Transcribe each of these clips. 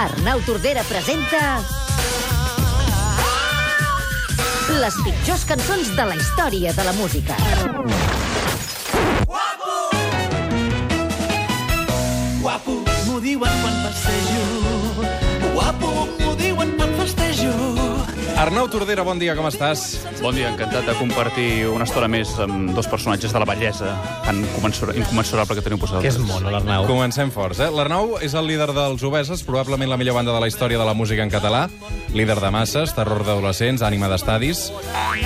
Arnau Tordera presenta... Les pitjors cançons de la història de la música. Guapo, m'ho diuen quan passejo. Guapo, quan festejo. Arnau Tordera, bon dia, com estàs? Bon dia, encantat de compartir una estona més amb dos personatges de la bellesa tan commensura- incommensurable que teniu posat. Que és mono, l'Arnau. Comencem forts, eh? L'Arnau és el líder dels Obeses, probablement la millor banda de la història de la música en català, líder de masses, terror d'adolescents, ànima d'estadis.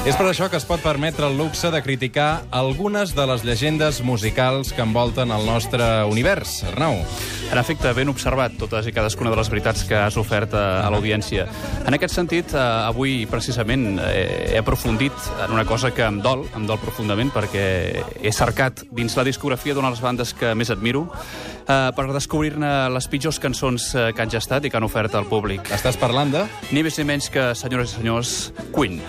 És per això que es pot permetre el luxe de criticar algunes de les llegendes musicals que envolten el nostre univers. Arnau, En efecte, ben observat totes i cadascuna de les veritats que has ofert a, a l'audiència. En aquest sentit, eh, avui precisament eh, he aprofundit en una cosa que em dol, em dol profundament, perquè he cercat dins la discografia d'una de les bandes que més admiro eh, per descobrir-ne les pitjors cançons eh, que han gestat i que han ofert al públic. estàs parlant de... Ni més ni menys que, senyores i senyors, Queen.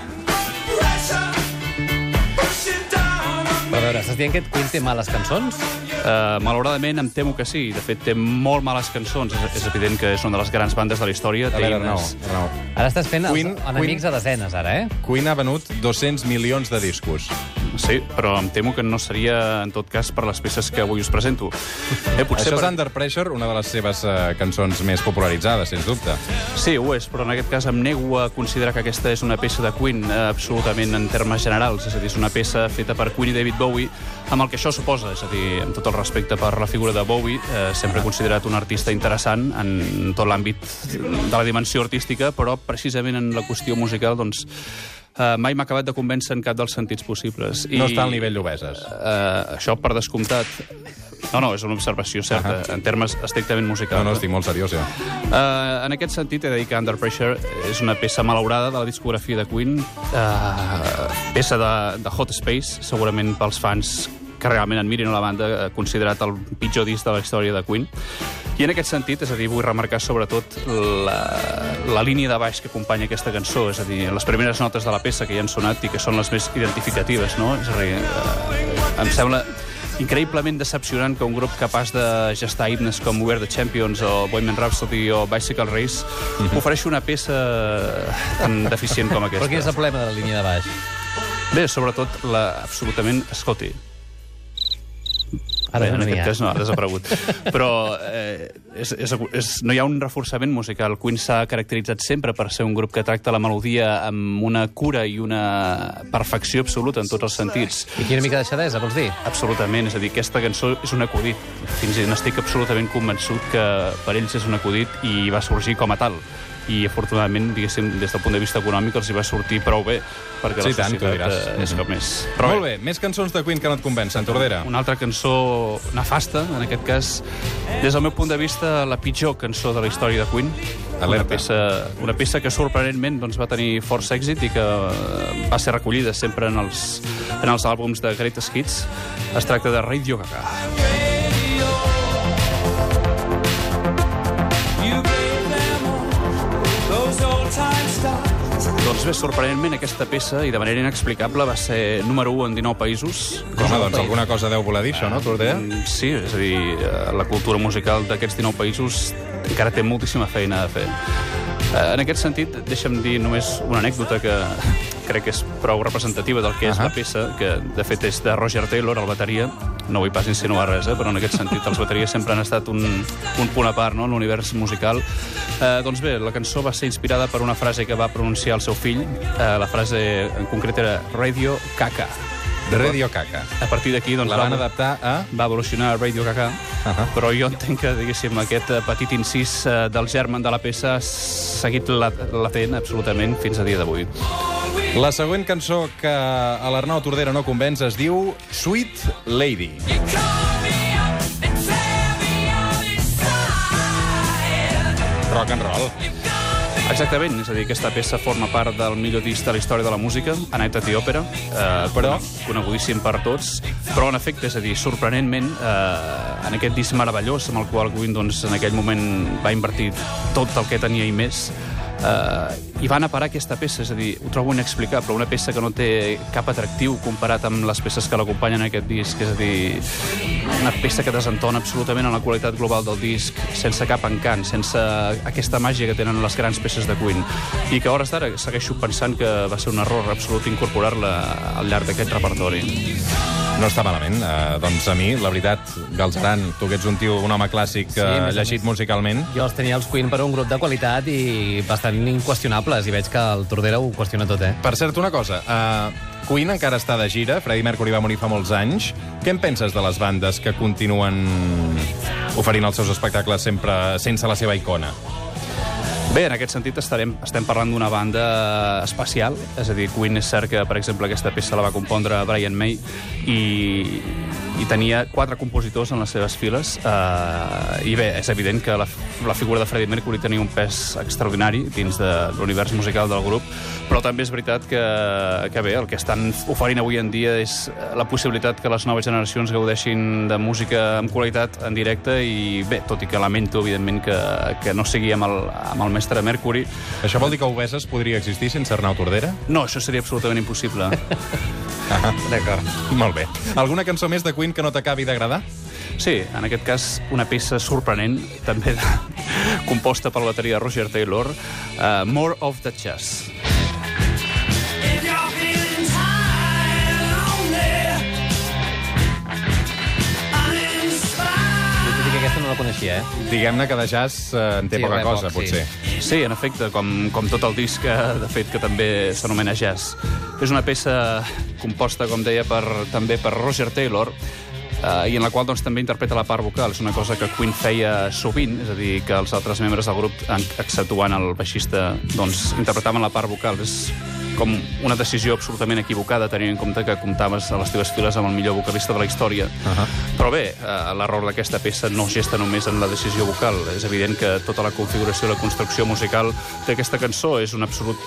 Estàs dient que Queen té males cançons? Uh, malauradament em temo que sí. De fet, té molt males cançons. És, és evident que és una de les grans bandes de la història. A veure, Arnau, Arnau. Ara estàs fent Queen- els enemics Queen- a desenes, ara, eh? Queen ha venut 200 milions de discos. Sí, però em temo que no seria, en tot cas, per les peces que avui us presento. Eh, potser Això és per... Under Pressure, una de les seves eh, cançons més popularitzades, sens dubte. Sí, ho és, però en aquest cas em nego a considerar que aquesta és una peça de Queen eh, absolutament en termes generals. És a dir, és una peça feta per Queen i David Bowie, amb el que això suposa. És a dir, amb tot el respecte per la figura de Bowie, eh, sempre considerat un artista interessant en tot l'àmbit de la dimensió artística, però precisament en la qüestió musical, doncs, eh, mai m'ha acabat de convèncer en cap dels sentits possibles. No està al nivell d'Obeses. Eh, això, per descomptat... No, no, és una observació certa, en termes estrictament musicals. No, no, estic molt seriós, ja. Uh, en aquest sentit, he de dir que Under Pressure és una peça malaurada de la discografia de Queen, uh, peça de, de Hot Space, segurament pels fans que realment admirin la banda, eh, considerat el pitjor disc de la història de Queen. I en aquest sentit, és a dir, vull remarcar sobretot la, la línia de baix que acompanya aquesta cançó, és a dir, les primeres notes de la peça que ja han sonat i que són les més identificatives, no? És a dir, eh, em sembla increïblement decepcionant que un grup capaç de gestar himnes com We Are the Champions o Bohemian Rhapsody o Bicycle Race ofereixi una peça tan deficient com aquesta. Però quin és el problema de la línia de baix? Bé, sobretot la absolutament Scotty. Ara Bé, en no n'hi aquest cas no, ha desaparegut. Però eh, és, és, és, no hi ha un reforçament musical. Queen s'ha caracteritzat sempre per ser un grup que tracta la melodia amb una cura i una perfecció absoluta en tots els sentits. I quina mica de deixadesa, vols dir? Absolutament, és a dir, aquesta cançó és un acudit. Fins i tot n'estic absolutament convençut que per ells és un acudit i va sorgir com a tal. I afortunadament, diguéssim, des del punt de vista econòmic els hi va sortir prou bé, perquè Sí, la tant, societat diràs. eh, és com és. Molt bé, més cançons de Queen que no et convencen, Tordera. Una altra cançó nefasta, en aquest cas, des del meu punt de vista, la pitjor cançó de la història de Queen. Una Alerta. peça, una peça que sorprenentment doncs, va tenir força èxit i que eh, va ser recollida sempre en els, en els àlbums de Greatest Hits. Es tracta de Radio Gaga. Doncs bé, sorprenentment, aquesta peça, i de manera inexplicable, va ser número 1 en 19 països. Home, doncs alguna cosa deu voler dir, això, no, Tordera? Mm, Sí, és a dir, eh, la cultura musical d'aquests 19 països encara té moltíssima feina a fer. Eh, En aquest sentit, deixa'm dir només una anècdota que crec que és prou representativa del que és Ahà. la peça, que de fet és de Roger Taylor, el bateria. No vull pas insinuar res, eh, però en aquest sentit els bateries sempre han estat un, un punt a part no, en l'univers musical. Eh, doncs bé, la cançó va ser inspirada per una frase que va pronunciar el seu fill. Eh, la frase en concret era Radio Caca. Radio Caca. A partir d'aquí, doncs, La van va- adaptar a... va evolucionar a Radio Gaga, Ahà. però jo entenc que, diguéssim, aquest eh, petit incís eh, del germen de la peça ha seguit la- latent absolutament fins a dia d'avui. La següent cançó que a l'Arnau Tordera no convenç es diu Sweet Lady. Rock and roll. Exactament, és a dir, aquesta peça forma part del millor disc de la història de la música, A Night at the Opera, eh, però conegudíssim per tots, però en efecte, és a dir, sorprenentment, eh, en aquest disc meravellós amb el qual Queen doncs, en aquell moment va invertir tot el que tenia i més, eh, i van a parar aquesta peça, és a dir, ho trobo inexplicable, una peça que no té cap atractiu comparat amb les peces que l'acompanyen en aquest disc, és a dir, una peça que desentona absolutament en la qualitat global del disc, sense cap encant, sense aquesta màgia que tenen les grans peces de Queen, i que a hores d'ara segueixo pensant que va ser un error absolut incorporar-la al llarg d'aquest repertori. No està malament. Uh, doncs a mi, la veritat, Galzeran, tu que ets un tio, un home clàssic Sí, uh, llegit més. musicalment, Jo els tenia els Queen per un grup de qualitat i bastant inqüestionables, i veig que el Tordera ho qüestiona tot, eh? Per cert, una cosa. Uh, Queen encara està de gira, Freddie Mercury va morir fa molts anys. Què en penses de les bandes que continuen oferint els seus espectacles sempre sense la seva icona? Bé, en aquest sentit estarem, estem parlant d'una banda especial, és a dir, Queen és cert que, per exemple, aquesta peça la va compondre Brian May i, i tenia quatre compositors en les seves files eh, i bé, és evident que la, la figura de Freddie Mercury tenia un pes extraordinari dins de l'univers musical del grup, però també és veritat que, que bé, el que estan oferint avui en dia és la possibilitat que les noves generacions gaudeixin de música amb qualitat en directe i bé, tot i que lamento, evidentment, que, que no sigui amb el, amb el mestre Mercury. Això vol dir que Obeses podria existir sense Arnau Tordera? No, això seria absolutament impossible. Ah, D'acord. molt bé. Alguna cançó més de Queen que no t'acabi d'agradar? Sí, en aquest cas, una peça sorprenent, també composta per la bateria de Roger Taylor, uh, More of the Chess. Coneixia, eh? Diguem-ne que de jazz eh, en té Sí, poca cosa, poc, sí. potser. Sí, en efecte, com, com tot el disc, que, de fet, que també s'anomena Jazz. És una peça composta, com deia, per, també per Roger Taylor, eh, i en la qual doncs, també interpreta la part vocal. És una cosa que Queen feia sovint, és a dir, que els altres membres del grup, exceptuant el baixista, doncs, interpretaven la part vocal. És com una decisió absolutament equivocada, tenint en compte que comptaves a les teves files amb el millor vocalista de la història. Uh -huh. Però bé, eh, l'error d'aquesta peça no gesta només en la decisió vocal. És evident que tota la configuració i la construcció musical d'aquesta cançó és un absolut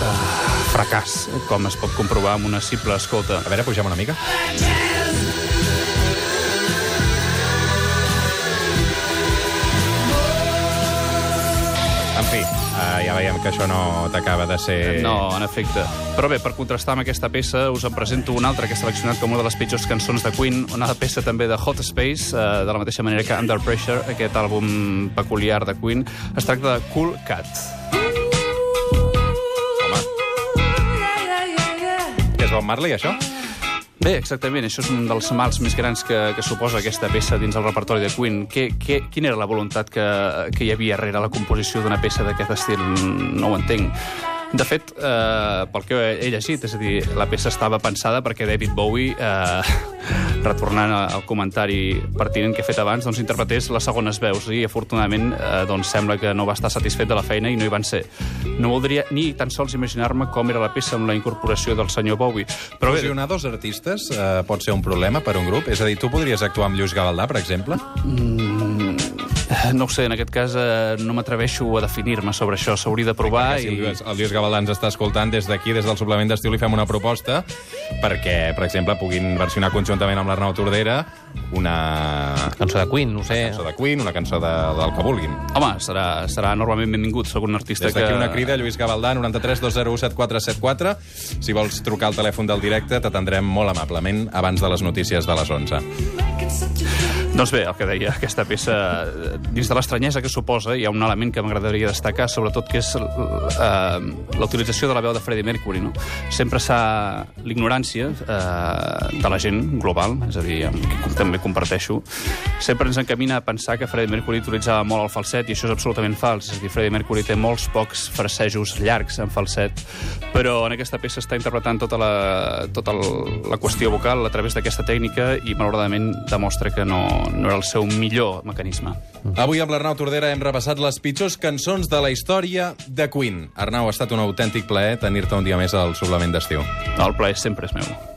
eh, fracàs, com es pot comprovar amb una simple escolta. A veure, pugem una mica. En uh, ja veiem que això no t'acaba de ser... No, en efecte. Però bé, per contrastar amb aquesta peça, us en presento una altra que he seleccionat com una de les pitjors cançons de Queen, una peça també de Hot Space, eh, de la mateixa manera que Under Pressure, aquest àlbum peculiar de Queen. Es tracta de Cool Cat. Que és Bob Marley, això? Bé, exactament, això és un dels mals més grans que, que suposa aquesta peça dins el repertori de Queen. Que, que, quina era la voluntat que, que hi havia darrere la composició d'una peça d'aquest estil? No ho entenc. De fet, eh, pel que he llegit, és a dir, la peça estava pensada perquè David Bowie, eh, retornant al comentari pertinent que he fet abans, doncs interpretés les segones veus i, afortunadament, eh, doncs sembla que no va estar satisfet de la feina i no hi van ser. No voldria ni tan sols imaginar-me com era la peça amb la incorporació del senyor Bowie. Però Fusionar dos artistes uh, pot ser un problema per un grup? És a dir, tu podries actuar amb Lluís Gavaldà, per exemple? No ho sé, en aquest cas eh, no m'atreveixo a definir-me sobre això. S'hauria de provar Si el i... Lluís, el Lluís Gavaldà ens està escoltant des d'aquí, des del suplement d'estiu, li fem una proposta perquè, per exemple, puguin versionar conjuntament amb l'Arnau Tordera una Cançó de Queen, no sé. cançó de Queen, una cançó de, del que vulguin. Home, serà, serà enormement benvingut segon artista Des d'aquí que... una crida, Lluís Gavaldà, 93 201 7474. Si vols trucar al telèfon del directe, t'atendrem molt amablement abans de les notícies de les 11. Doncs bé, el que deia, aquesta peça, dins de l'estranyesa que suposa, hi ha un element que m'agradaria destacar, sobretot que és eh, la de la veu de Freddie Mercury. No? Sempre s'ha... L'ignorància eh, de la gent global, és a dir, amb qui també comparteixo, sempre ens encamina a pensar que Freddie Mercury utilitzava molt el falset, i això és absolutament fals. És a dir, Freddie Mercury té molts pocs frasejos llargs en falset, però en aquesta peça està interpretant tota la, tota la qüestió vocal a través d'aquesta tècnica i, malauradament, demostra que no, no era el seu millor mecanisme. Avui amb l'Arnau Tordera hem repassat les pitjors cançons de la història de Queen. Arnau, ha estat un autèntic plaer tenir-te un dia més al suplement d'estiu. El plaer sempre és meu.